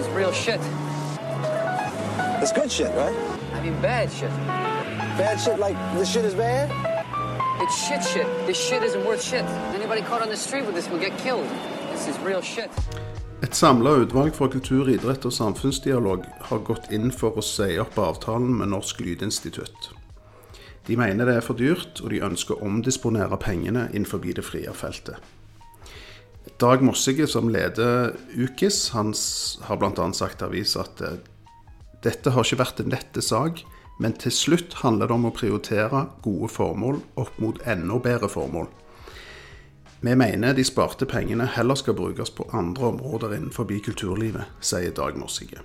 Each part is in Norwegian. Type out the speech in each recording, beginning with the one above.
is real shit. It's good shit, right? I mean bad shit. Bad shit like this shit is bad? It's shit shit. This shit isn't worth shit. Anybody caught on the street with this will get killed. This is real shit. Et samla utvalg for kultur, idrett og samfunnsdialog har gått inn for å si opp avtalen med Norsk Lydinstitutt. De mener det er for dyrt, og de ønsker å omdisponere pengene innenfor det frie feltet. Dag Mossige, som leder UKIS, han har bl.a. sagt til avisa at eh, dette har ikke vært en lette sak, men til slutt handler det om å prioritere gode formål opp mot enda bedre formål. Vi mener de sparte pengene heller skal brukes på andre områder innenfor kulturlivet, sier Dag Mossige.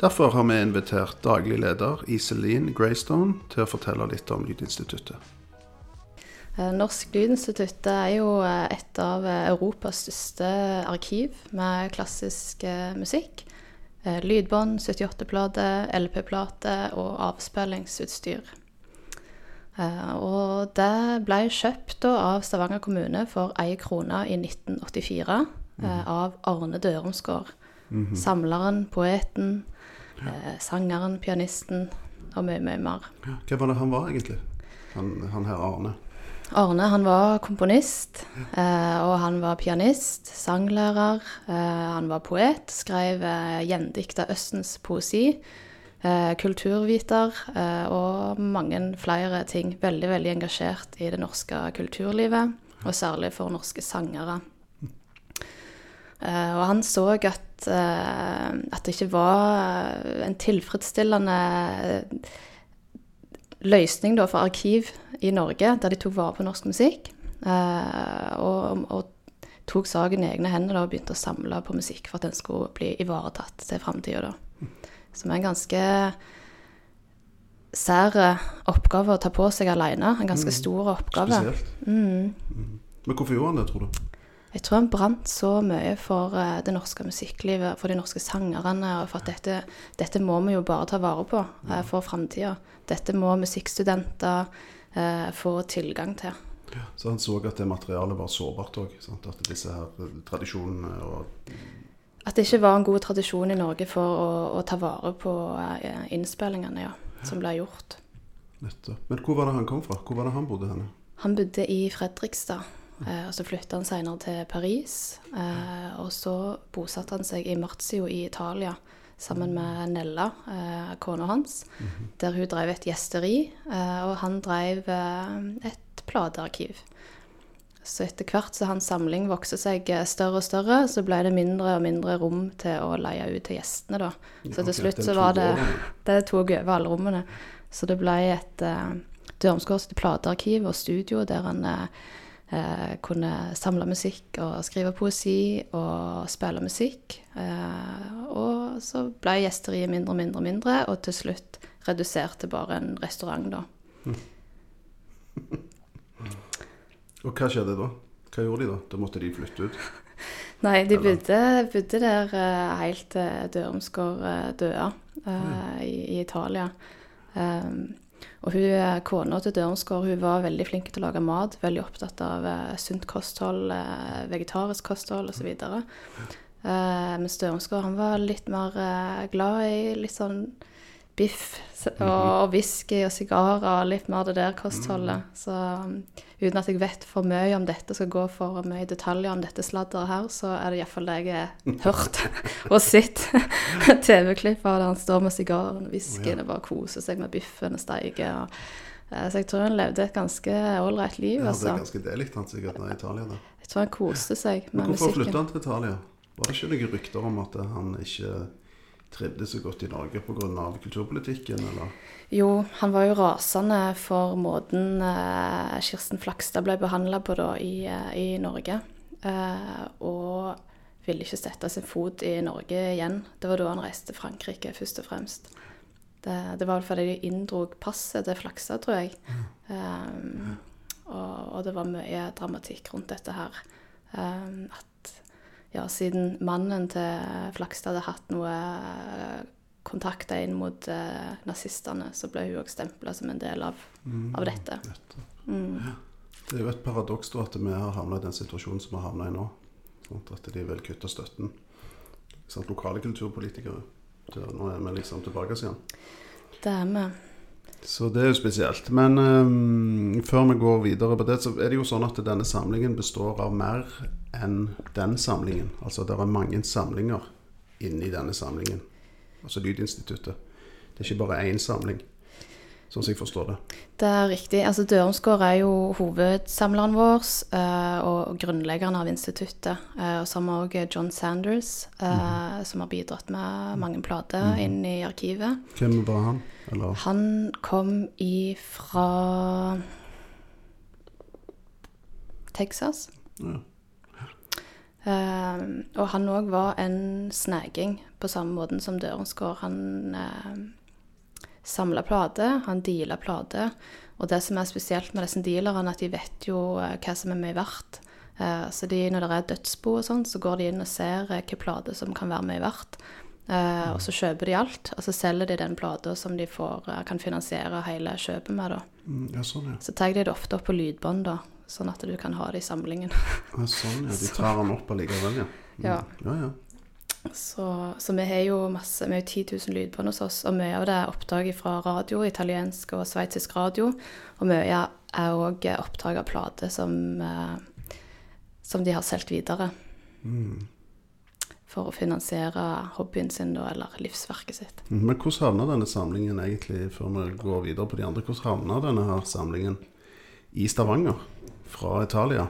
Derfor har vi invitert daglig leder Iselin Greystone til å fortelle litt om Lydinstituttet. Eh, Norsk Lydinstitutt er jo eh, et av eh, Europas største arkiv med klassisk musikk. Lydbånd, 78-plater, LP-plate og avspillingsutstyr. Og det ble kjøpt av Stavanger kommune for ei krone i 1984 eh, av Arne Dørumsgård. Samleren, poeten, eh, sangeren, pianisten og mye, mye mer. Hva var det han var egentlig? Han, han her Arne. Arne han var komponist, eh, og han var pianist, sanglærer. Eh, han var poet, skrev eh, gjendikta Østens poesi. Eh, kulturviter og mange flere ting. Veldig, veldig engasjert i det norske kulturlivet, og særlig for norske sangere. Og han så at, at det ikke var en tilfredsstillende løsning da, for arkiv i Norge, der de tok vare på norsk musikk. eh, og, og tok saken i egne hender da, og begynte å samle på musikk for at den skulle bli ivaretatt til framtida. Som er en ganske sær oppgave å ta på seg alene. En ganske stor oppgave. Spesielt. Mm. Men hvorfor gjorde han det, tror du? Jeg tror han brant så mye for eh, det norske musikklivet, for de norske sangerne, og for at dette, dette må vi jo bare ta vare på eh, for framtida. Dette må musikkstudenter eh, få tilgang til. Så han så at det materialet var sårbart òg. At disse her eh, tradisjonene og At det ikke var en god tradisjon i Norge for å, å ta vare på eh, innspillingene ja, som ble gjort. nettopp. Men hvor var det han kom fra? Hvor var det han bodde henne? Han bodde i Fredrikstad, og så flytta han senere til Paris. Eh, og så bosatte han seg i Marzio i Italia sammen med Nella, eh, kona hans, der hun drev et gjesteri, eh, og han drev eh, et platearkiv. Så etter hvert som hans samling vokste seg eh, større og større, så ble det mindre og mindre rom til å leie ut til gjestene, da. Så til slutt så var det. Det tok over alle rommene. Så det ble et uh, til platearkiv og studio der han eh, kunne samle musikk og skrive poesi og spille musikk. Eh, og så ble gjesteriet mindre og mindre og mindre, og til slutt redusert til bare en restaurant, da. Og hva skjedde da? Hva gjorde de da? Da måtte de flytte ut? Nei, de bodde, bodde der eh, helt til Dørumsgård eh, døde mm. i, i Italia. Um, og hun, eh, kona til Dørumsgård hun var veldig flink til å lage mat. Veldig opptatt av eh, sunt kosthold, eh, vegetarisk kosthold osv. Uh, mens Dørumsgård han var litt mer eh, glad i litt sånn biff og, og whisky og sigarer og litt mer det der kostholdet. Så um, uten at jeg vet for mye om dette, skal gå for mye detaljer om dette sladderet her, så er det iallfall det jeg har hørt og sett. TV-klipp av der han står med sigaren og whiskyen og bare koser seg med biffen og steiker. Eh, så jeg tror han levde et ganske ålreit liv. Ja, det altså. er ganske delikt han sikkert i Italia. da. Jeg tror han koste seg med musikken. hvorfor flytta han til Italia? Var det ikke noen rykter om at han ikke trivdes så godt i Norge pga. kulturpolitikken, eller? Jo, han var jo rasende for måten eh, Kirsten Flakstad ble behandla på da i, eh, i Norge. Eh, og ville ikke sette sin fot i Norge igjen. Det var da han reiste til Frankrike, først og fremst. Det, det var vel fordi de inndrog passet til Flakstad, tror jeg. Um, og, og det var mye dramatikk rundt dette her. Um, at ja, siden mannen til Flakstad hadde hatt noe eh, kontakter inn mot eh, nazistene, så ble hun òg stempla som en del av, av dette. dette. Mm. Det er jo et paradoks da at vi har havna i den situasjonen som vi har havna i nå. Sant? At de vil kutte støtten. sant, lokale kulturpolitikere. Nå er vi liksom tilbake igjen. Det er vi. Så det er jo spesielt. Men um, før vi går videre på det, så er det jo sånn at denne samlingen består av mer enn den samlingen. Altså det er mange samlinger inni denne samlingen. Altså Lydinstituttet. Det er ikke bare én samling, sånn som jeg forstår det. Det er riktig. Altså Dørumsgård er jo hovedsamleren vår eh, og grunnleggeren av instituttet. Eh, og så har vi òg John Sanders, eh, som har bidratt med mange plater inn i arkivet. Hvem var han? Eller Han kom ifra Texas. Ja. Og han òg var en sneging på samme måten som Dørensgård. Han samla plater, han deala plater. Og det som er spesielt med disse dealerne, at de vet jo eh, hva som er mye verdt. Eh, så de, når det er dødsbo og sånn, så går de inn og ser hvilken hvilke plater som kan være mye verdt. Eh, og så kjøper de alt, og så selger de den plata som de får, eh, kan finansiere hele kjøpet med. da. Mm, Ja, sånn, ja. Så tar de det ofte opp på lydbånd, da, sånn at du kan ha det i samlingen. ja. Sånn, ja. De tar den opp allikevel, ja. Mm. Ja. ja, ja. Så, så vi har jo masse, vi har 10 000 lydbånd hos oss, og mye av det er opptak fra radio, italiensk og sveitsisk radio. Og mye er òg opptak av plater som, eh, som de har solgt videre. For å finansiere hobbyen sin, da, eller livsverket sitt. Mm, Men hvordan havna denne samlingen egentlig, før vi går videre på de andre, hvordan havna denne her samlingen i Stavanger fra Italia?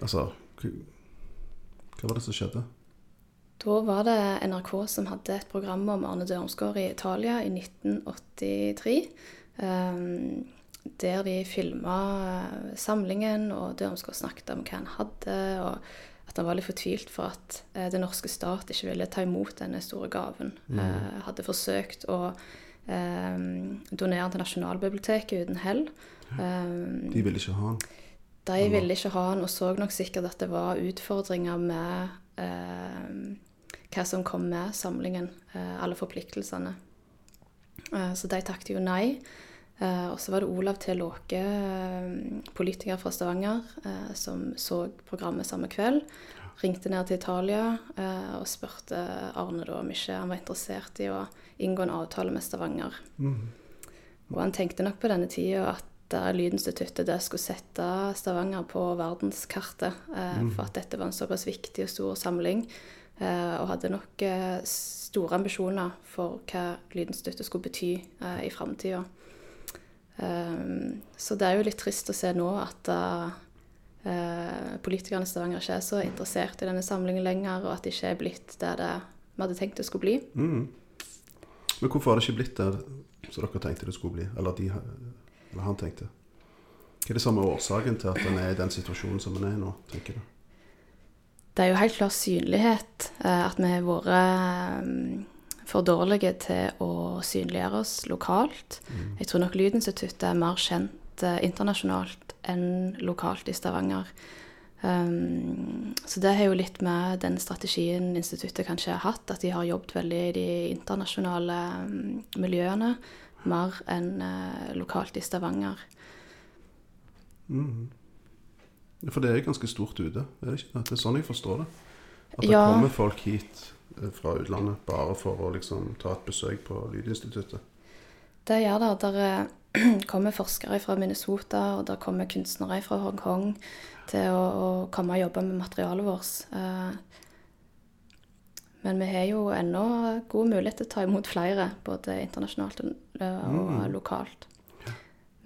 Altså, hva var det som skjedde? Da var det NRK som hadde et program om Arne Dørmsgård i Italia i 1983. ehm, der de filma samlingen, og Dørmsgård snakket om hva han hadde. og at han var litt fortvilt for at eh, den norske stat ikke ville ta imot denne store gaven. Eh, hadde forsøkt å eh, donere til Nasjonalbiblioteket uten hell. Eh, De ville ikke ha han. de ville ikke ha han, og så nok sikkert at det var utfordringer med eh, hva som kom med samlingen, eh, alle forpliktelsene. Eh, så de takket jo nei. Eh, og så var det Olav T. Låke, politiker fra Stavanger, eh, som så programmet samme kveld. Ringte ned til Italia eh, og spurte Arne da om ikke han var interessert i å inngå en avtale med Stavanger. Og han tenkte nok på denne tida at Lydinstituttet det skulle sette Stavanger på verdenskartet. Eh, For at dette var en såpass viktig og stor samling. Eh, og hadde nok eh, store ambisjoner for hva Lydens støtte skulle bety eh, i framtida. Så det er jo litt trist å se nå at politikerne i Stavanger ikke er så interessert i denne samlingen lenger, og at det ikke er blitt der det vi hadde tenkt det skulle bli. Mm. Men hvorfor har det ikke blitt der som dere tenkte det skulle bli? Eller, de, eller han tenkte? Hva er det som er årsaken til at en er i den situasjonen som en er i nå, tenker du? Det er jo helt klart synlighet. eh, At vi har vært eh, for dårlige til å synliggjøre oss lokalt. Jeg tror nok Lydinstituttet er mer kjent eh, internasjonalt enn lokalt i Stavanger. Um, så det har jo litt med den strategien instituttet kanskje har hatt, at de har jobbet veldig i de internasjonale mm, miljøene, mer enn uh, lokalt i Stavanger. Ja, For det er ganske stort ute, er det ikke det? Er sånn jeg forstår det. At det Ja. kommer folk hit eh, fra utlandet bare for å liksom ta et besøk på Lydinstituttet. Det gjør det. Der eh, kommer forskere fra Minnesota, og der kommer kunstnere fra Hongkong til å, å komme og jobbe med materialet vårt. Eh, Men vi har jo ennå god mulighet til å ta imot flere, både internasjonalt og, og lokalt.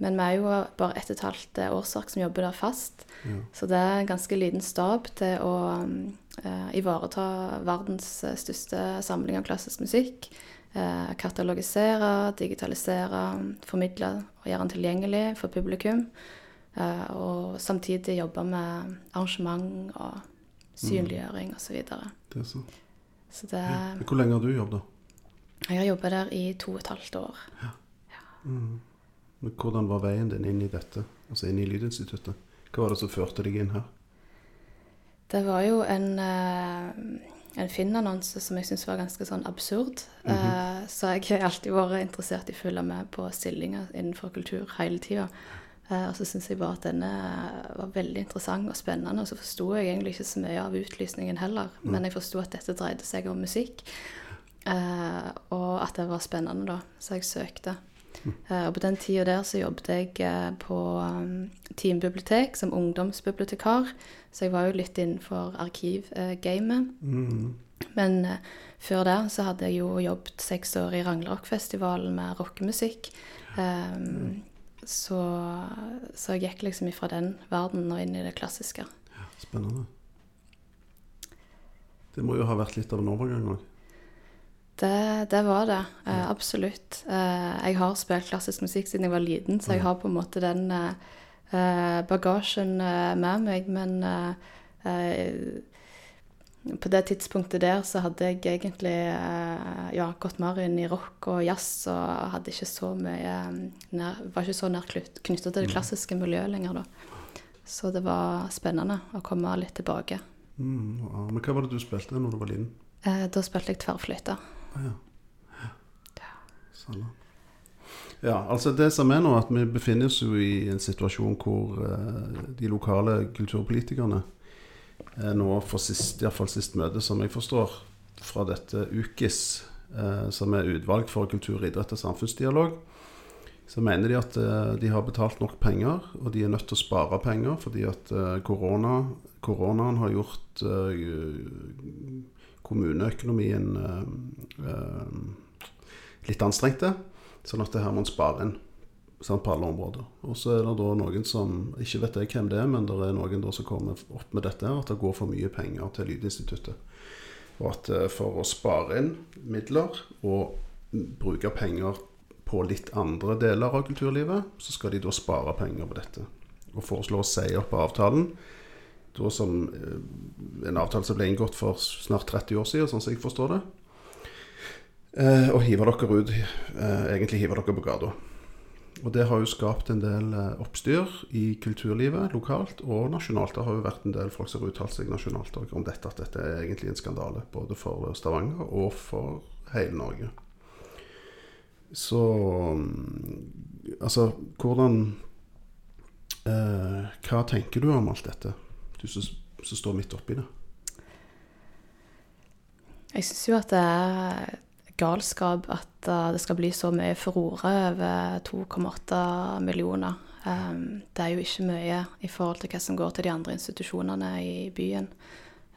Men vi er jo bare ett og et halvt eh, årsverk som jobber der fast. Så det er en ganske liten stab til å uh, ivareta verdens eh, største samling av klassisk musikk. Uh, katalogisere, digitalisere, formidle og gjøre den tilgjengelig for publikum. Uh, og samtidig jobbe med arrangement og synliggjøring osv. Så, videre. Det er så. så det Men Hvor lenge har du jobbet? Jeg har jobbet der i to og et halvt år. Men Hvordan var veien din inn i dette, altså inn i Lydinstituttet? Hva var det som førte deg inn her? Det var jo en, eh, en Finn-annonse som jeg syntes var ganske sånn absurd. Eh, så jeg har alltid vært interessert i å følge med på stillinger innenfor kultur hele tida. Eh, og så syns jeg bare at denne var veldig interessant og spennende. Og så forsto jeg egentlig ikke så mye av utlysningen heller, men jeg forsto at dette dreide seg om musikk. Og at det var spennende, da. Så jeg søkte. Eh, og på den tida der så jobbet jeg eh, på um, Team bibliotek som ungdomsbibliotekar. Så jeg var jo litt innenfor arkivgamet. Men eh, før det så hadde jeg jo jobbet seks år i Ranglerockfestivalen med rockemusikk. Um, så, så jeg gikk liksom ifra den verden og inn i det klassiske. Ja, Spennende. Det må jo ha vært litt av en overgang òg. Det, det var det. Eh, absolutt. Eh, jeg har spilt klassisk musikk siden jeg var liten, så jeg har på en måte den eh, eh, bagasjen eh, med meg. Men eh, på det tidspunktet der så hadde jeg egentlig ja, gått mer inn i rock og jazz og hadde ikke så mye nær, var ikke så nær knytta til det klassiske miljøet lenger da. Så det var spennende å komme litt tilbake. Mm, ja. Men hva var det du spilte når du var liten? Eh, da spilte jeg tverrfløyte. Ja. Sånn. Ja, altså det som er nå, at vi befinner oss jo i en situasjon hvor eh, de lokale kulturpolitikerne eh, nå for sist, i hvert fall sist møte, som jeg forstår, fra dette UKIS, eh, som er Utvalg for kultur, idrett og samfunnsdialog, så mener de at eh, de har betalt nok penger, og de er nødt til å spare penger fordi at korona, koronaen har gjort kommuneøkonomien eh, eh, litt anstrengte. Sånn at det her må en spare inn på alle områder. Og så er det da noen som Ikke vet jeg hvem det er, men det er noen som kommer opp med dette at det går for mye penger til Lydinstituttet. Og at eh, for å spare inn midler og bruke penger på litt andre deler av kulturlivet, så skal de da spare penger på dette. Og foreslå å si opp avtalen. Da som eh, en avtale som ble inngått for snart 30 år siden, sånn som jeg forstår det. Eh, og hive dere ut eh, Egentlig hive dere på gata. Og det har jo skapt en del eh, oppstyr i kulturlivet lokalt og nasjonalt. Det har jo vært en del folk som har uttalt seg nasjonalt om dette, at dette er egentlig en skandale. Både for Stavanger og for hele Norge. Så mm, Altså, hvordan eh, Hva tenker du om alt dette? Du som, som står midt oppi det. Jeg syns jo at det er galskap at uh, det skal bli så mye furore over 2,8 millioner. Um, det er jo ikke mye i forhold til hva som går til de andre institusjonene i byen.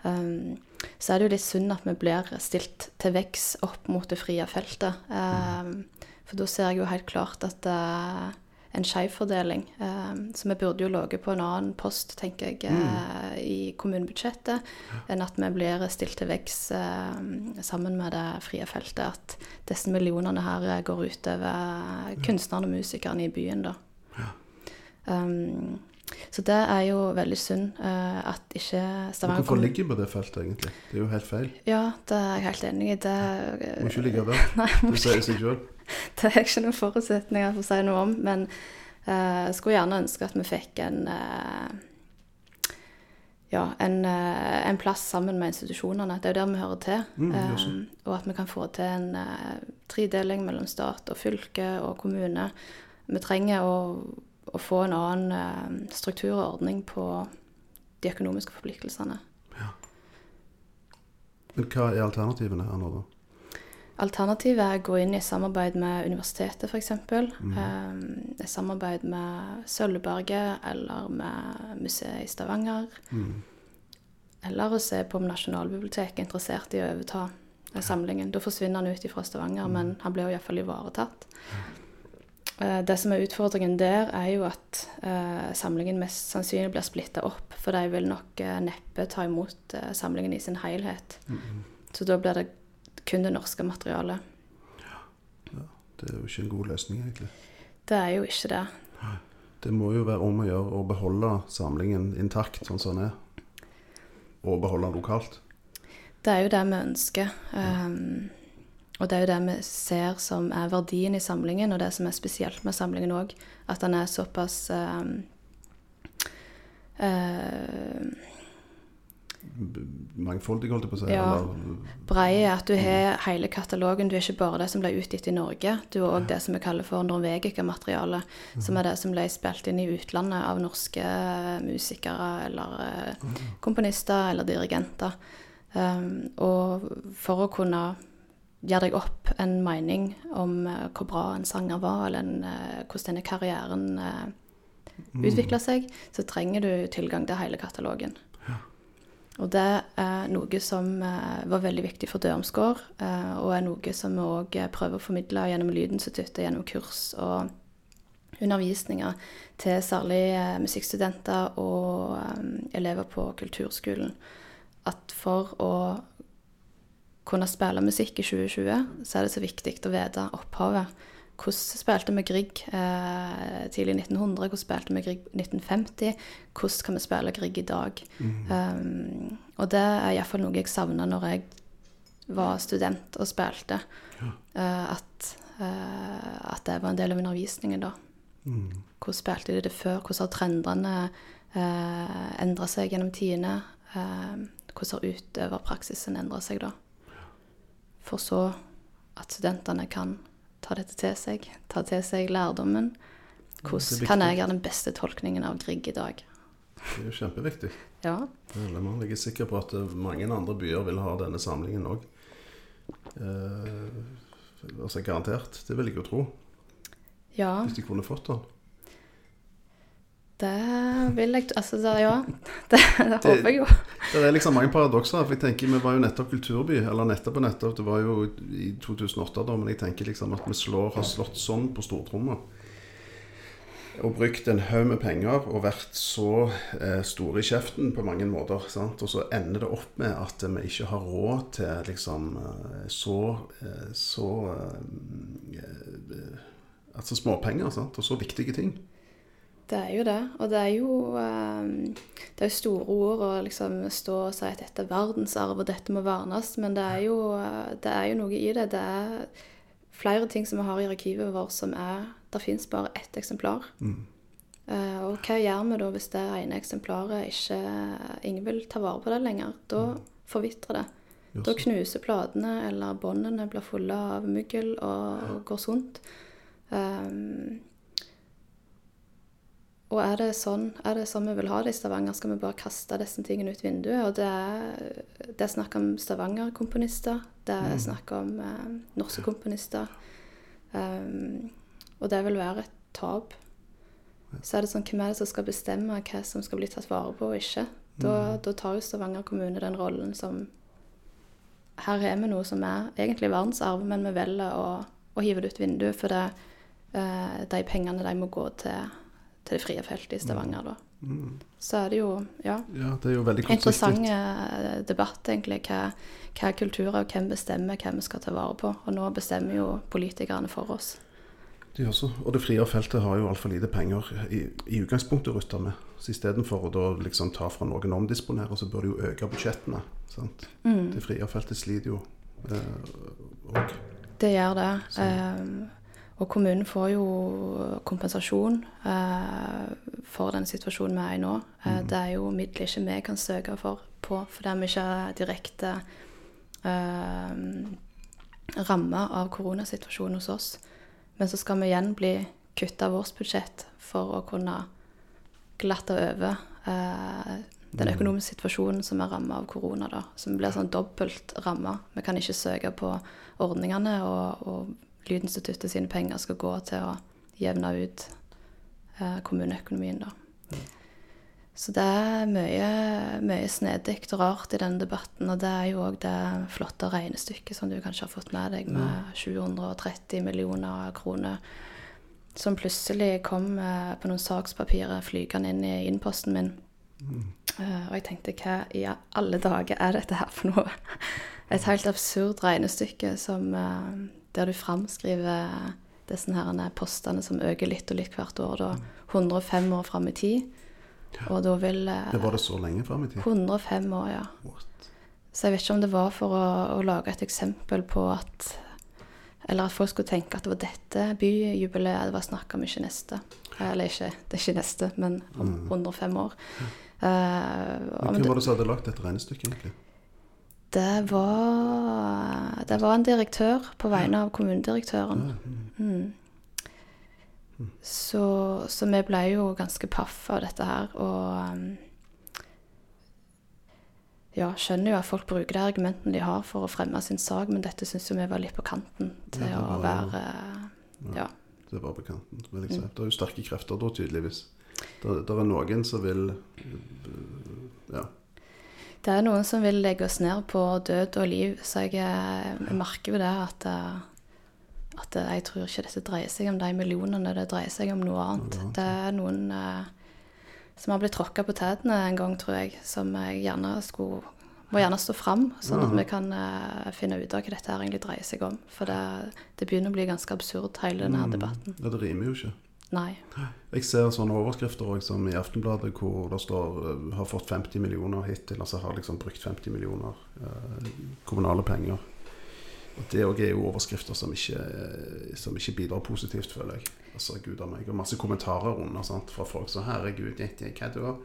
Um, så er det jo litt synd at vi blir stilt til vekks opp mot det frie feltet. Um, for da ser jeg jo helt klart at er en skjevfordeling. Um, så vi burde jo ligget på en annen post, tenker jeg, mm. i kommunebudsjettet, enn at vi blir stilt til vekks um, sammen med det frie feltet. At disse millionene her går ut over kunstnerne og musikerne i byen, da. Um, så det er jo veldig synd uh, at ikke Stavanger Hvorfor ligger vi på det feltet, egentlig? Det er jo helt feil. Ja, det er jeg helt enig i. Det, Må ikke ligge der. Nei, må Det sier seg sjøl. det er ikke noen forutsetninger for å si noe om, men jeg skulle gjerne ønske at vi fikk en uh, ja, en, uh, en plass sammen med institusjonene. Det er jo der vi hører til. Mm, Eh, og at vi kan få til en tredeling mellom stat og fylke og kommune. Vi trenger å, å få en annen struktur og ordning på de økonomiske forpliktelsene. Men hva er alternativene her nå, da? Alternativet er å gå inn i samarbeid med universitetet, f.eks. Um, I samarbeid med Sølvberget eller med museet i Stavanger. Eller å se på om Nasjonalbiblioteket er interessert i å overta samlingen. Da forsvinner han ut fra Stavanger, men han blir iallfall ivaretatt. Uh, Det som er utfordringen der, er jo at uh, samlingen mest sannsynlig blir splitta opp. For de vil nok uh, neppe ta imot samlingen i sin helhet. Så da blir det kun det norske materialet. Det er jo ikke en god løsning, egentlig. Det er jo ikke det. Det må jo være om å gjøre å beholde samlingen intakt sånn som den er. Og beholde den lokalt. Det er jo det vi ønsker. Um, og det er jo det vi ser som er verdien i samlingen, og det som er spesielt med samlingen òg. At den er såpass um, eh, mangfoldig, holdt jeg på å si. Ja. Eller, Brei er at du har hele katalogen. Du er ikke bare det som ble utgitt i Norge. Du er òg det som vi kaller for Norvegica-materiale, som er det som ble spilt inn i utlandet av norske musikere eller eh, komponister eller dirigenter. Um, og for å kunne gjøre deg opp en mening om eh, hvor bra en sanger var, eller en, eh, hvordan denne karrieren uh, utvikla seg, så trenger du tilgang til hele katalogen. Og det er noe som eh, var veldig viktig for Dørumsgård, eh, og er noe som vi òg prøver å formidle gjennom Lydinstituttet, gjennom kurs og undervisninger til særlig eh, musikkstudenter og eh, elever på kulturskolen. At for å kunne spille musikk i 2020, så er det så viktig å vite opphavet. Hvordan spilte vi Grieg eh, tidlig i 1900? Hvordan spilte vi Grieg 1950? Hvordan kan vi spille Grieg i dag? Um, og det er iallfall noe jeg savna når jeg var student og spilte. Eh, at, uh, at det var en del av undervisningen, da. Hvordan spilte de det før? Hvordan har trendene uh, endra seg gjennom tidene? Uh, hvordan har utøverpraksisen endra seg, da? For så at studentene kan ta dette til seg, ta til seg lærdommen. Hvordan kan jeg gjøre den beste tolkningen av Grieg i dag? det er jo kjempeviktig. Ja. Man er sikker på at eh, mange andre byer vil ha denne samlingen òg. Eh, altså garantert. Det vil jeg jo tro. ja. Hvis de kunne fått den. Det vil jeg Altså, ja. Det, det håper jeg jo. Det er liksom mange paradokser. For jeg tenker Vi var jo nettopp kulturby. Eller nettopp og nettopp. Det var jo i 2008, da. Men jeg tenker liksom at vi slår, har slått sånn på stortromma. Og brukt en haug med penger og vært så eh, store i kjeften på mange måter. Sant? Og så ender det opp med at vi ikke har råd til liksom eh, så, eh, så eh, Altså småpenger, sant? Og så viktige ting. Det er jo det. Og det er jo eh, Det er jo store ord å liksom stå og si at dette er verdensarv, og dette må vernes, men det er jo, eh, det er jo noe i det. Det er flere ting som vi har i arkivet vårt som er Det fins bare ett eksemplar. Mm. og hva gjør vi da hvis det ene eksemplaret ikke Ingen vil ta vare på det lenger? Da forvitrer det. Da knuser platene, eller båndene blir fulle av mugg og går sunt. Um, og er det, sånn, er det sånn vi vil ha det i Stavanger? Skal vi bare kaste disse tingene ut vinduet? Og det er, det er snakk om Stavanger-komponister. Det er snakk om eh, norske komponister. Um, og det vil være et tap. Så er det sånn, hvem er det som skal bestemme hva som skal bli tatt vare på og ikke? Da, da tar jo Stavanger kommune den rollen som Her har vi noe som er egentlig verdensarv, men vi velger å, å hive det ut vinduet, for det, eh, de pengene de må gå til, til det frie feltet i Stavanger, da. Så er det jo, ja Ja, det er jo Interessant eh, debatt, egentlig. Hva, hva er kultur, og hvem bestemmer hva vi skal ta vare på? Og nå bestemmer jo politikerne for oss. De også. Og det frie feltet har jo altfor lite penger i, i utgangspunktet å rutte med. Så istedenfor å da liksom ta fra noen og omdisponere, så bør de jo øke budsjettene. Sant? Mm. Det frie feltet sliter jo eh, òg. Det gjør det. Eh, og kommunen får jo kompensasjon eh, for den situasjonen vi er i nå. Eh, Det er jo midler ikke vi kan søke for på, fordi vi ikke er direkte eh, ramma av koronasituasjonen hos oss. Men så skal vi igjen bli kutta vårt budsjett for å kunne glatte over eh, den økonomiske situasjonen som er ramma av korona. da, Som blir sånn dobbelt ramma. Vi kan ikke søke på ordningene, og, og Lydinstituttet sine penger skal gå til å jevne ut eh, kommuneøkonomien, da. Så det er mye, mye snedig og rart i denne debatten, og det er jo òg det flotte regnestykket som du kanskje har fått med deg, med 730 millioner kroner, som plutselig kom eh, på noen sakspapirer flygende inn i innposten min. Eh, og jeg tenkte, hva i alle dager er dette her for noe? Et helt absurd regnestykke som, eh, der du framskriver disse her postene som øker litt og litt hvert år, da 105 år fram i tid. Og da vil eh, Det var det så lenge fram i tid. 105 år, ja. What? Så jeg vet ikke om det var for å, å lage et eksempel på at Eller at folk skulle tenke at det var dette byjubileet det var snakk om, ikke neste. Eller ikke, det er ikke neste, men om 105 år. Eh, Men men hvem var det som hadde lagt dette regnestykket, egentlig? Det var Det var en direktør på vegne av kommunedirektøren. Mm. Så, så vi ble jo ganske paff av dette her, og um, ja, skjønner jo at folk bruker de argumentene de har for å fremme sin sak, men dette syns jo vi var litt på kanten til Ja, var, å være Ja. Det var på kanten, vil jeg Mm. si. Det er jo sterke krefter da, tydeligvis. Det er noen som vil Ja. Det er noen som vil legge oss ned på død og liv, så jeg, eh, jeg merker jo det at, eh, at eh, jeg tror ikke dette dreier seg om de millionene, det dreier seg om noe annet. Det er noen eh, som har blitt tråkka på tærne en gang, tror jeg, som jeg gjerne skulle må gjerne stå fram, sånn at vi kan uh, finne ut av hva dette egentlig dreier seg om. For det, det begynner å bli ganske absurd, hele denne her debatten. ja. Det rimer jo ikke. Nei. Jeg ser sånne overskrifter også, i Aftenbladet hvor det står eh, 'har fått 50 millioner hittil', altså har liksom brukt 50 millioner eh, kommunale penger. Og Det er jo overskrifter som ikke, eh, som ikke bidrar positivt, føler jeg. Altså, gud av meg. Og masse kommentarer under sant, fra folk som 'herregud, hva da?'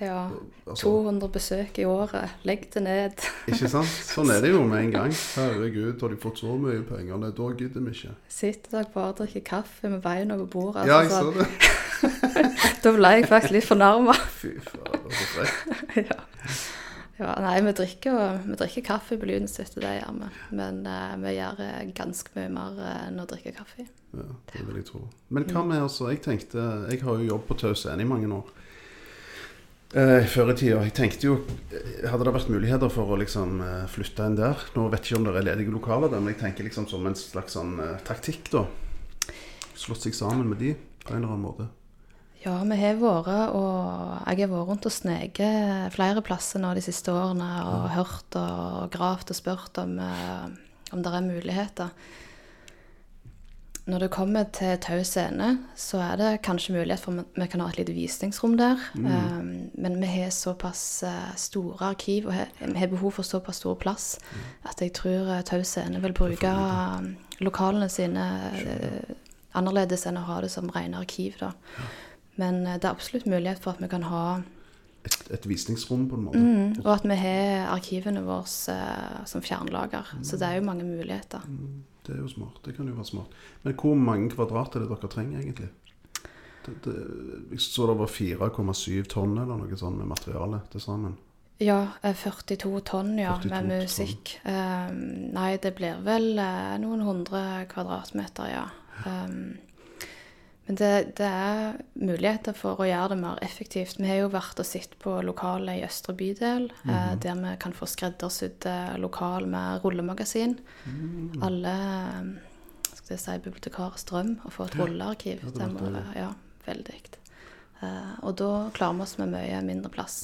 Ja. Altså, 200 besøk i året. Legg det ned. Ikke sant? Sånn er det jo med en gang. Herregud, har de fått så mye penger? Nei, da gidder vi ikke. Sitter dere bare og drikker kaffe med veien over bordet. Ja, jeg altså, så det. Da ble jeg faktisk litt fornærma. Fy fader, så frekt. ja. ja, nei, vi drikker, vi drikker kaffe på Lynsutte, det gjør vi. Men uh, vi gjør eh, ganske mye mer eh, enn å drikke kaffe. Ja, det vil jeg tro. Men hva med altså, jeg tenkte Jeg har jo jobbet på Tau Scene i mange år. Eh, før i tida. Jeg tenkte jo eh, Hadde det vært muligheter for å liksom eh, flytte en der? Nå vet jeg ikke om det er ledige lokaler der, men jeg tenker liksom som en slags sånn eh, taktikk, da. Slått seg sammen med de på en eller annen måte. Ja, vi har vært og Jeg har vært rundt og sneket flere plasser nå de siste årene og hørt og gravd og spurt om, eh, om det er muligheter. Når det kommer til Tau scene, så er det kanskje mulighet for at vi kan ha et lite visningsrom der. Um, men vi har såpass eh, store arkiv og vi har behov for såpass stor plass at jeg tror eh, Tau scene vil bruke um, lokalene sine uh, annerledes enn å ha det som rene arkiv. da. Men eh, det er absolutt mulighet for at vi kan ha Et, et visningsrom, på en måte. mm, Og at vi har arkivene våre uh, som fjernlager. Så det er jo mange muligheter. Det er jo smart. Det kan jo være smart. Men hvor mange kvadrat er det dere trenger, egentlig? Det, det, jeg så det var 4,7 tonn eller noe sånt med materiale til sammen. Ja, eh, 42 tonn ja, 42 med tonn. musikk. Eh, nei, det blir vel eh, noen hundre kvadratmeter, ja. Um, men det, det er muligheter for å gjøre det mer effektivt. Vi har jo vært og sett på lokalet i Østre bydel, eh, der vi kan få skreddersydd eh, lokal med rullemagasin. Alle eh, skal jeg si, bibliotekarers drøm å få et rullearkiv. Ja, det må være, ja, veldig. Eh, og da klarer vi oss med mye mindre plass.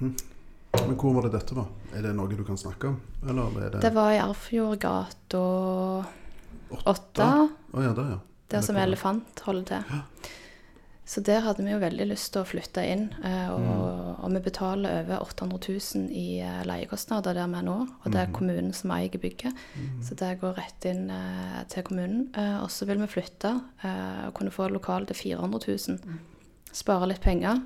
Men hvor var det dette, da? Er det noe du kan snakke om? Eller det, Det var i Arfjordgata 8. Å ja, der, ja. Der som Elefant holder til. Så der hadde vi jo veldig lyst til å flytte inn. eh, Og, og vi betaler over 800 000 i eh, leiekostnader der vi er nå. Og det er kommunen som eier bygget, så det går rett inn eh, til kommunen. Og så vil vi flytte og kunne få lokal til 400 000. Spare litt penger.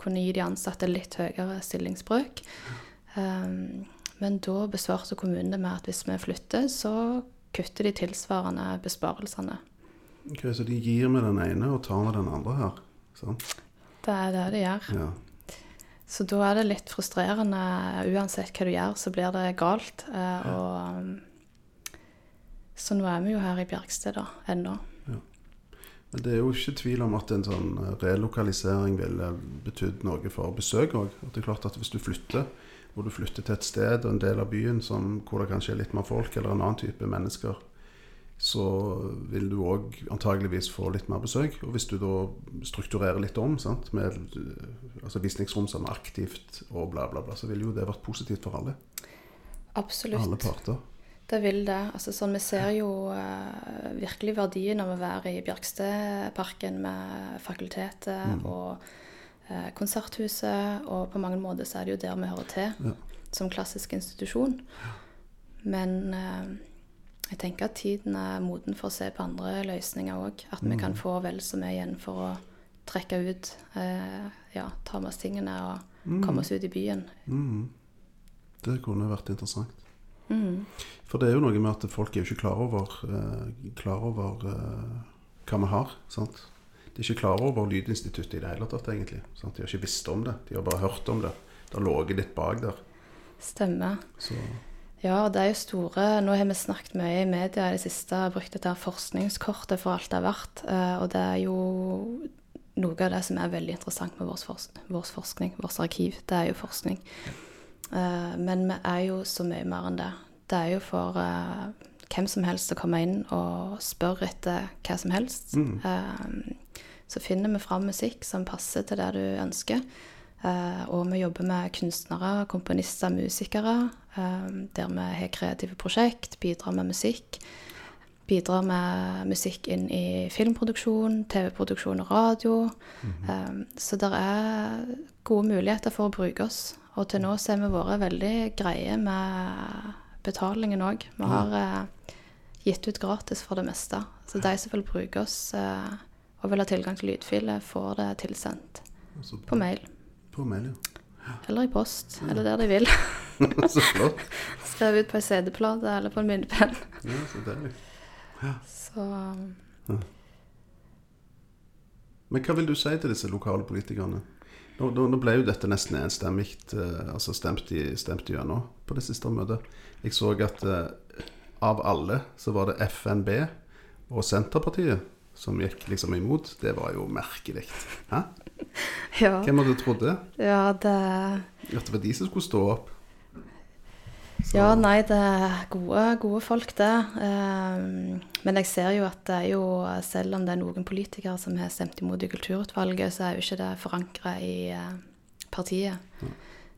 Kunne gi de ansatte litt høyere stillingsbrøk. Um, men da besvarte kommunen det med at hvis vi flytter, så kutter de tilsvarende besparelsene. Ok, Så de gir med den ene og tar med den andre her? Sant? Det er det de gjør. Ja. Så da er det litt frustrerende. Uansett hva du gjør, så blir det galt. Eh, og, um, så nå er vi jo her i Bjerksted da, ennå. Men det er jo ikke tvil om at en sånn eh, relokalisering ville betydd noe for besøk òg. Det er klart at hvis du flytter, hvor du flytter til et sted og en del av byen som, hvor det kanskje er litt mer folk eller en annen type mennesker, så vil du òg antageligvis få litt mer besøk. Og hvis du da strukturerer litt om, sant? med eh, altså visningsrom som er aktivt og bla, bla, bla, så ville jo det vært positivt for alle. Absolutt. Alle parter. Det vil det. Altså, sånn, vi ser jo uh, virkelig verdien av å være i Bjerkstedparken med fakultetet og uh, konserthuset. Og på mange måter så er det jo der vi hører til Ja. som klassisk institusjon. Men eh, jeg tenker at tiden er moden for å se på andre løsninger òg. At vi kan få vel så mye igjen for å trekke ut eh, ja, ta med oss tingene og komme oss ut i byen. Mm. Det kunne vært interessant. Mm. For det er jo noe med at folk er jo ikke klar over, eh, klar over eh, hva vi har. sant? De er ikke klar over Lydinstituttet i det hele tatt, egentlig. Sant? De har ikke visst om det. De har bare hørt om det. Det har ligget litt bak der. Stemmer. Så Ja, det er jo store Nå har vi snakket mye i media i det siste, brukt dette forskningskortet for alt det er verdt. eh, Og det er jo noe av det som er veldig interessant med vår, forskning, vårt arkiv. Det er jo forskning. Eh, Men vi er jo så mye mer enn det. Det er jo for eh, hvem som helst å komme inn og spørre etter hva som helst. Mm. Så finner vi fram musikk som passer til det du ønsker. Eh, og vi jobber med kunstnere, komponister, musikere, eh, der vi har kreative prosjekt, bidrar med musikk. Bidrar med musikk inn i filmproduksjon, TV-produksjon og radio. Eh, så det er gode muligheter for å bruke oss. Og til nå så har vi vært veldig greie med betalingen òg. Vi har gitt ut gratis for det meste. Så de som vil bruke oss og vil ha tilgang til lydfiler, får det tilsendt på mail. På mail, Eller i post, eller der de vil. ja. så flott. Skrevet ut på ei CD-plate eller på en myndepenn. Ja, så deilig. Så Men hva vil du si til disse lokale politikerne? Nå, nå, nå ble jo dette nesten enstemmig eh, altså stemt, i, stemt gjennom på det siste møtet. Jeg så at uh, av alle så var det FNB og Senterpartiet som gikk liksom imot. Det var jo merkelig. Hæ? ja. Hvem hadde trodd det? ja, det At det var de som skulle stå opp? Så- Ja, nei, det er gode, gode folk, det. Ehm, men jeg ser jo at det er jo, selv om det er noen politikere som har stemt imot i kulturutvalget, så er jo ikke det forankra i eh, partiet.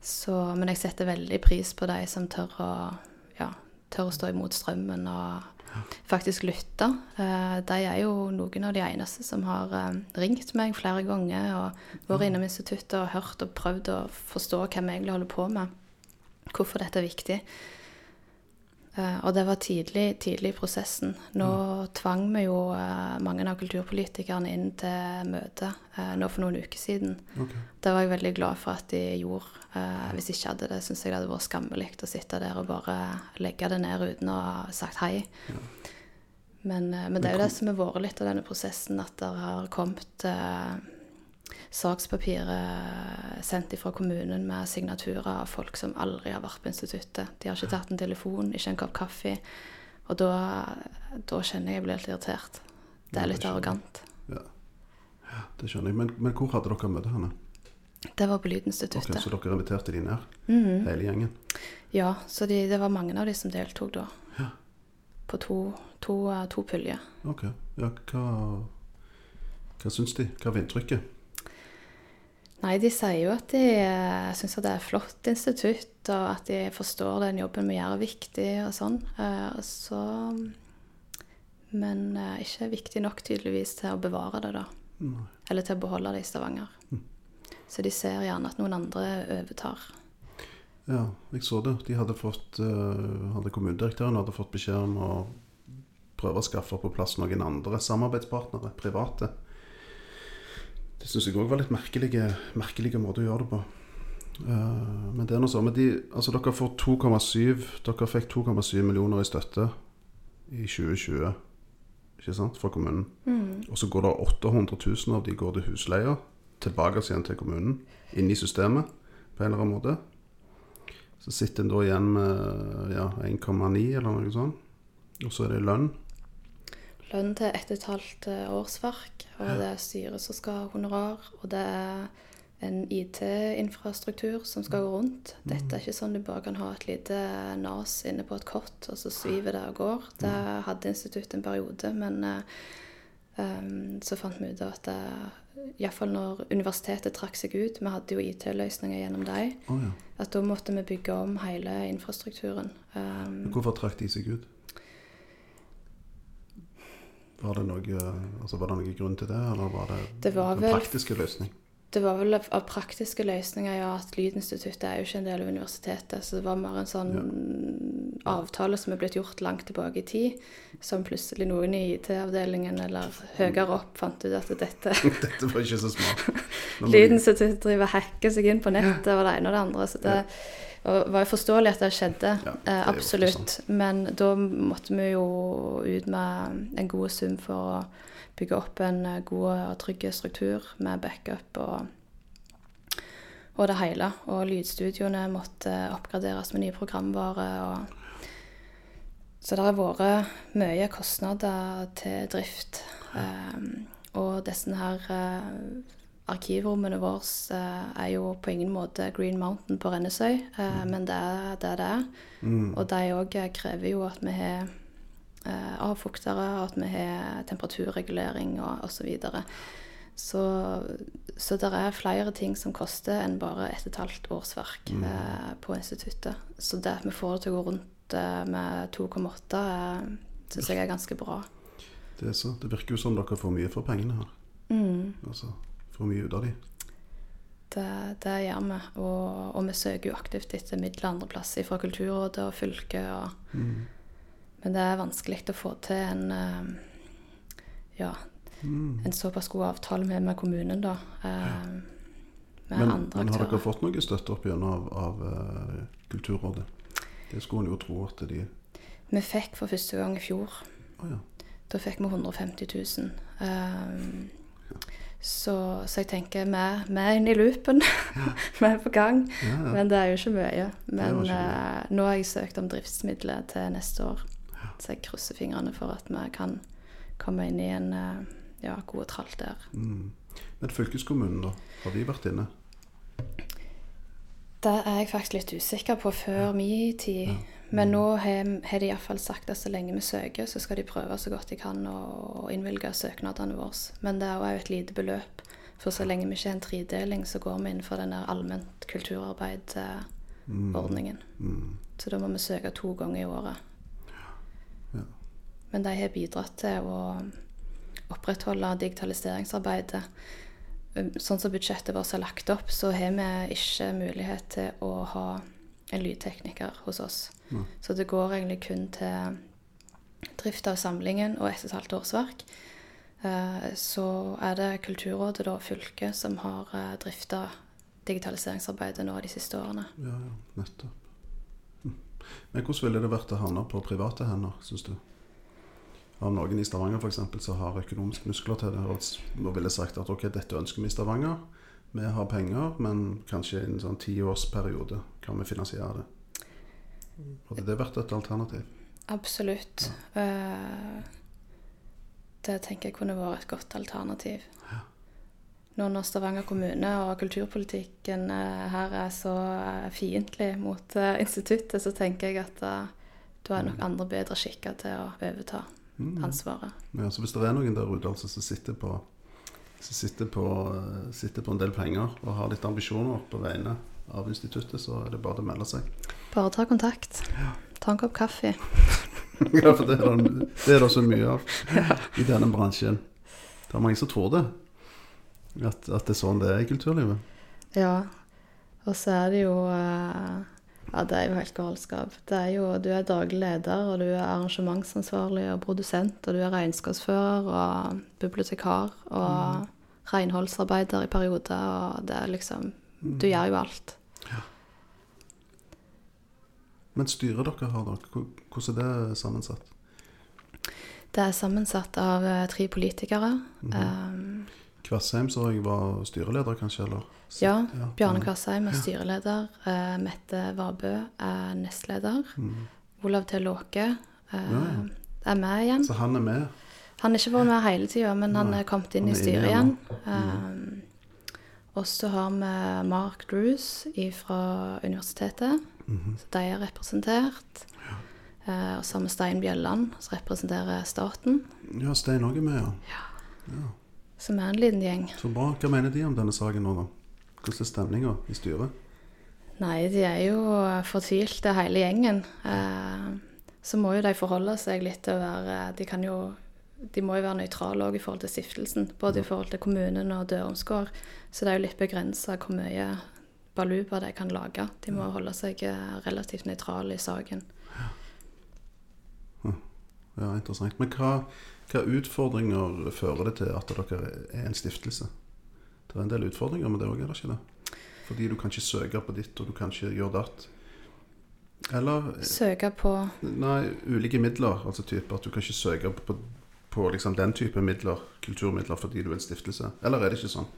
Så, men jeg setter veldig pris på de som tør å, ja, tør å stå imot strømmen og faktisk lytte. Eh, de er jo noen av de eneste som har eh, ringt meg flere ganger og vært innom instituttet og hørt og prøvd å forstå hva vi egentlig holder på med hvorfor dette er viktig. Eh, og det var tidlig, tidlig i prosessen. Nå tvang vi jo eh, mange av kulturpolitikerne inn til møte eh, nå for noen uker siden. Okay. Det var jeg veldig glad for at de gjorde. Hvis hvis ikke hadde det, syns jeg det hadde vært skammelig å sitte der og bare legge det ned uten å ha sagt hei. Men, eh, men det er jo det som har vært litt av denne prosessen, at det har kommet sakspapir eh, sendt fra kommunen med signaturer av folk som aldri har vært på instituttet. De har ikke tatt en telefon, ikke en kopp kaffe. Og da, da kjenner jeg jeg blir litt irritert. Det er litt arrogant. Ja. ja, det skjønner jeg. Men, men hvor hadde dere møte henne? Det var på Ok, Okay, Så dere inviterte de ned? Mhm. Hele gjengen? Ja, så de, det var mange av de som deltok da. Ja. På to, to, eh, to puljer. Ok. Ja, hva, hva syns de? Hva var inntrykket? Nei, de sier jo at de uh, syns det er et flott institutt, og at de forstår den jobben vi gjør er viktig og sånn. Eh, så Men eh, ikke viktig nok tydeligvis til å bevare det, da. Nei. Eller til å beholde det i Stavanger. Så de ser gjerne at noen andre overtar. Ja, jeg så det. De hadde fått eh, hadde Kommunedirektøren hadde fått beskjed om å prøve å skaffe på plass noen andre samarbeidspartnere, private. Det syns jeg òg var litt merkelige, merkelige måter å gjøre det på. Uh, men det er noe sånn de, altså dere får 2,7 Dere fikk 2,7 millioner i støtte i 2020, ikke sant, fra kommunen. Og så går det 800 000 av de går til husleia, tilbake igjen til kommunen, inn i systemet på en eller annen måte. Så sitter en da igjen med ja, 1,9 eller noe sånt. Og så er det lønn. Lønn til ett og et halvt eh, årsverk, og det er styret som skal ha honorar. Og det er en IT-infrastruktur som skal gå rundt. Dette er ikke sånn du bare kan ha et lite nas inne på et kott, og så sviver det og går. Det hadde instituttet en periode, men um, så fant vi ut at iallfall når universitetet trakk seg ut, vi hadde jo IT-løsninger gjennom dem, oh, ja. at da måtte vi bygge om hele infrastrukturen. Um, Hvorfor trakk de seg ut? Var det, noe, altså var det noen grunn til det, eller var det, Det var en vel- praktiske løsning? Det var vel av praktiske løsninger, ja, at Lydinstituttet er jo ikke en del av universitetet, så det var mer en sånn avtale som er blitt gjort langt tilbake i tid, som plutselig noen i IT-avdelingen eller høyere opp fant ut at dette Dette var ikke så smart. Nå må vi- Lydinstitutt driver og hacker seg inn på nettet og det ene og det andre. Så det og var jo forståelig at det skjedde, Ja, det eh, absolutt. Men da måtte vi jo ut med en god sum for å bygge opp en eh, god og trygg struktur med backup og, og det hele. Og lydstudioene måtte oppgraderes med nye programvare. og så det har vært mye kostnader til drift. Um, og disse her eh, arkivrommene våre eh, er jo på ingen måte Green Mountain på Rennesøy, eh, men det er det det er. Og de òg krever jo at vi har eh, avfuktere, at vi har temperaturregulering og osv. Så, videre. så Så det er flere ting som koster enn bare ett og et halvt årsverk eh, på instituttet. Så det at vi får det til å gå rundt eh, med 2,8, uh, syns jeg er ganske bra. Det, er så, det virker jo som dere får mye for pengene her. Mm. Altså, får mye ut av de. Det, det gjør vi. Og, og vi søker jo aktivt etter midler andre plasser fra Kulturrådet og fylket. Og, Mm. Men det er vanskelig å få til en eh, ja, Mm. en såpass god avtale med, med kommunen, da. Ja. med Men, men har dere fått noe støtte opp gjennom av, av uh, Kulturrådet? Det skulle en jo tro at de Vi fikk for første gang i fjor. Oh, ja. Da fikk vi 150 000. Um, så, så jeg tenker vi er inne i loopen. vi er på gang. Ja, ja. Men det er jo ikke mye. Men ikke mye. Uh, nå har jeg søkt om driftsmidler til neste år. Så jeg krysser fingrene for at vi kan komme inn i en uh, ja, god tralt der. Mm. Men fylkeskommunen, da? Har de vært inne? Det er jeg faktisk litt usikker på før min tid. Men nå har de iallfall sagt at så lenge vi søker, så skal de prøve så godt de kan å innvilge søknadene våre. Men det er jo et lite beløp. For så lenge vi ikke har en tredeling, så går vi innenfor den der allment kulturarbeid-ordningen. Mm. Så da må vi søke to ganger i året. Ja. Men de har bidratt til å opprettholde digitaliseringsarbeidet. Um, Sånn som budsjettet vårt er lagt opp, så har vi ikke mulighet til å ha en lydtekniker hos oss. Så det går egentlig kun til drift av samlingen og ett og et halvt årsverk. Eh, Så er det Kulturrådet og fylket som har drifta digitaliseringsarbeidet nå de siste årene. Ja, ja, nettopp. Mm. Men hvordan ville det vært å havne på private hender, syns du? Har noen i Stavanger eksempel, som har økonomiske muskler til det, og ville sagt at ok, dette ønsker vi i Stavanger, vi har penger, men kanskje i en sånn tiårsperiode kan vi finansiere det. Hadde det vært et alternativ? Absolutt. Ja. Det tenker jeg kunne vært et godt alternativ. Nå når Stavanger kommune og kulturpolitikken eh, her er så eh, fiendtlig mot eh, instituttet, så tenker jeg at eh, da er nok andre bedre skikka til å overta Mm. ansvaret. Ja, så hvis det er noen der ute altså, som sitter på, som sitter, på, eh, sitter på en del penger og har litt ambisjoner på vegne av instituttet, så er det bare å melde seg. Bare ta kontakt. Ta en kopp kaffe. Ja, for det er, det, det er det så mye av i denne bransjen. Det er mange som tror det. At, at det er sånn det er i kulturlivet. Ja. Og så er det jo eh, Ja, det er jo helt galskap. Det er jo, du er daglig leder, og du er arrangementsansvarlig og produsent, og du er regnskapsfører og bibliotekar og renholdsarbeider i perioder, og det er liksom Du gjør jo alt. Men styret dere har, da, hvordan er det sammensatt? Det er sammensatt av eh, tre politikere. Mhm. Um, Kvassheim så jeg var styreleder, kanskje? eller? ja, Bjarne mm. Kvassheim er styreleder. Uh, Mette Vabø er nestleder. Mm. Olav T. Låke uh, Ja, ja. er med igjen. Så han er med? Han har ikke vært med hele tida, men han er kommet inn er i styret igjen. igjen Um, og så har vi Mark Drews fra universitetet. Mhm. Så de er representert. Eh, og så har vi Stein Bjelland, som representerer staten. Ja, Stein òg er med, ja. Som er en liten gjeng. Så bra. Hva mener de om denne saken nå, da? Hvordan er stemninga i styret? Nei, de er jo fortvilte, hele gjengen. Eh, så må jo de forholde seg litt til å være De kan jo de må jo være nøytrale òg i forhold til stiftelsen. Både i forhold til kommunen og Dørumsgård. Så det er jo litt begrensa hvor mye baluba de kan lage. De må holde seg eh, relativt nøytrale i saken. ja, interessant. Men hva, hva utfordringer fører det til at dere er en stiftelse? Det er en del utfordringer med det òg, er det ikke det? Fordi du kan ikke søke på ditt, og du kan ikke gjøre datt. Eller Søke på Nei, ulike midler. Altså type at du kan ikke søke på, på liksom den type midler, kulturmidler, fordi du er en stiftelse. Eller er det ikke sånn?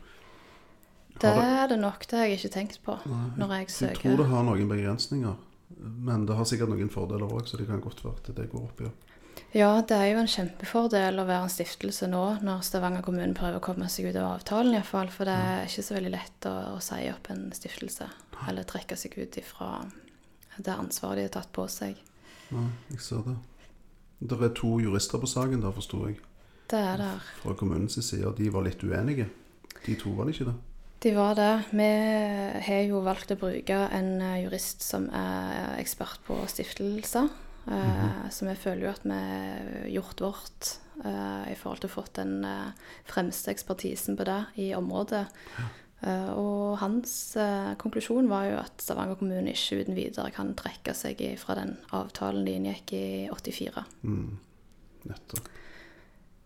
Det er det nok. Det har jeg ikke tenkt på når jeg søker. Jeg tror det har noen begrensninger. Men det har sikkert noen fordeler òg, så det kan godt være at det går opp i. Ja. Ja, det er jo en kjempefordel å være en stiftelse nå, når Stavanger kommune prøver å komme seg ut av avtalen iallfall. For det er ikke så veldig lett å, å si opp en stiftelse, eller trekke seg ut ifra det ansvaret de har tatt på seg. Nei, jeg ser det. Det er to jurister på saken, der, forsto jeg. Det er der. Fra kommunens side. De var litt uenige. De to var det ikke det? De var det. Vi har jo valgt å bruke en eh, jurist som er ekspert på stiftelser. Eh, Så vi føler jo at vi har gjort vårt eh, i forhold til å få den fremste ekspertisen på det i området. Eh, og hans uh, konklusjon var jo at Stavanger kommune ikke uten videre kan trekke seg fra den avtalen de inngikk i 84. Nettopp.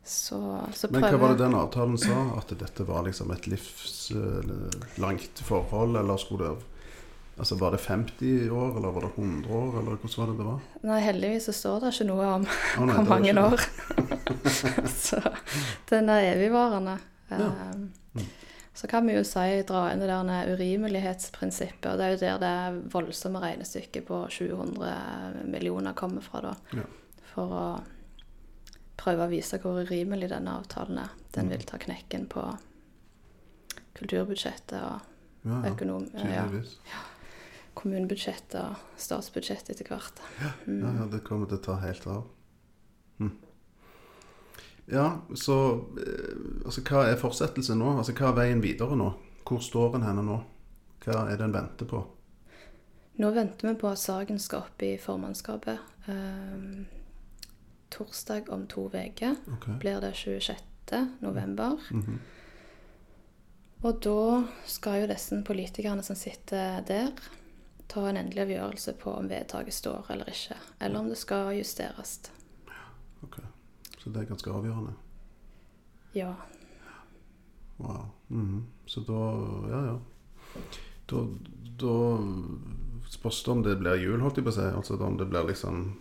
Så, så Men hva var det den avtalen sa? At dette var liksom et livslangt forhold, eller skulle det Altså Var det 50 år, eller var det 100 år, eller hvordan var det det var? Nei, heldigvis så står det ikke noe om oh, nei, hvor mange år. så den er evigvarende. Um, Så kan vi jo si, dra inn det der urimelighetsprinsippet. Og det er jo der det voldsomme regnestykket på 700 millioner kommer fra, da. Ja. For å prøve å vise hvor urimelig denne avtalen er. Mm. Den vil ta knekken på kulturbudsjettet og Ja, ja, økonom... Ja, tydeligvis. kommunebudsjettet og statsbudsjettet etter hvert. Ja, ja, det kommer til å ta helt av. Hm. Ja, så eh, altså, Hva er fortsettelsen nå? Altså, Hva er veien videre nå? Hvor står en henne nå? Hva er det en venter på? Nå venter vi på at saken skal opp i formannskapet. Ehm, torsdag om to uker Okay. blir det 26. november. Mhm. Og da skal jo disse politikerne som sitter der, ta en endelig avgjørelse på om vedtaket står eller ikke. Eller om det skal justeres. Ja, ok. Så det er ganske avgjørende. Ja. Wow. Mhm. Så da Ja, ja. Da, da spørs det om det blir jul, holdt jeg på å si. Altså om det blir liksom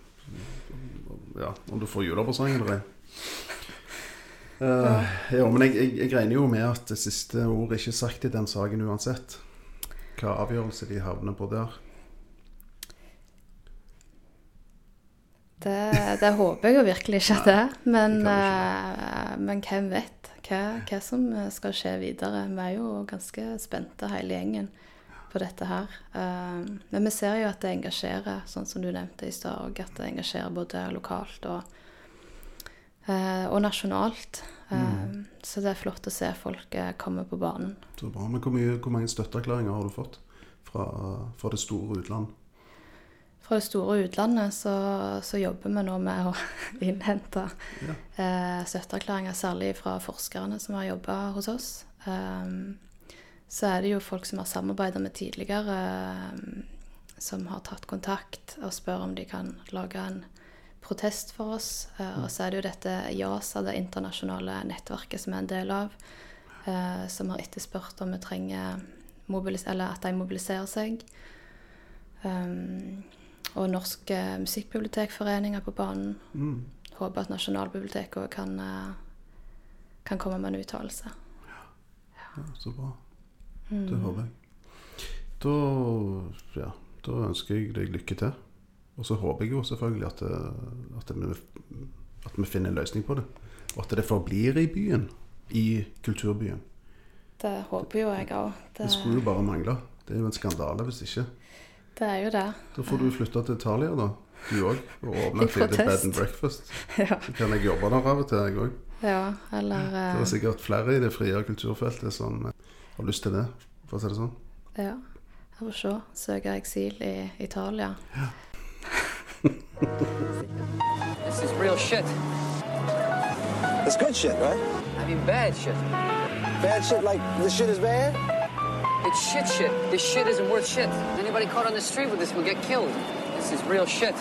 Ja, om du får julepresang eller ei. Uh, ja, men jeg, jeg, jeg regner jo med at det siste ord ikke er sagt i den saken uansett. Hva avgjørelse de havner på der. Det, det håper jeg jo virkelig ikke at det er. Men, eh, men hvem vet hva, hva som skal skje videre. Vi er jo ganske spente hele gjengen på dette her. Eh, Men vi ser jo at det engasjerer, sånn som du nevnte i stad òg, at det engasjerer både lokalt og, eh, og nasjonalt. Mm. Så det er flott å se folk eh, komme på banen. Så bra. Men hvor, mye, hvor mange støtteerklæringer har du fått fra, fra det store utland? Fra det store utlandet så, så jobber vi nå med å innhente Ja. eh, støtteerklæringer, særlig fra forskerne som har jobba hos oss. Så er det jo folk som har samarbeida med tidligere, um, som har tatt kontakt og spør om de kan lage en protest for oss. Eh, og så er det jo dette YASA, det internasjonale nettverket som er en del av, eh, som har etterspurt om vi trenger eller at de mobiliserer seg. Og Norsk eh, musikkbibliotekforening er på banen. Mm. Håper at Nasjonalbiblioteket òg kan, eh, kan komme med en uttalelse. Ja, så bra. Det håper jeg. Da, ja, da ønsker jeg deg lykke til. Og så håper jeg jo selvfølgelig at, det- at, vi, at vi finner en løsning på det. Og at det forblir i byen. I kulturbyen. Det håper jo jeg òg. Det Det, skulle jo bare mangle. Det er jo en skandale hvis ikke. det er jo det. Da får du flytte til Italia, da. Du òg. Og åpne et lite bed and breakfast. Ja, Så kan jeg jobbe der av og til, jeg òg. ja eller Det er eh, sikkert flere i det frie kulturfeltet som eh, har lyst til det, for å si det sånn. Ja. Jeg får se. Søke eksil i Italia. This is real shit. It's good shit, right? I mean, bad shit. Bad shit like the shit is bad? It's shit shit. This shit isn't worth shit. Anybody caught on the street with this will get killed. This is real shit.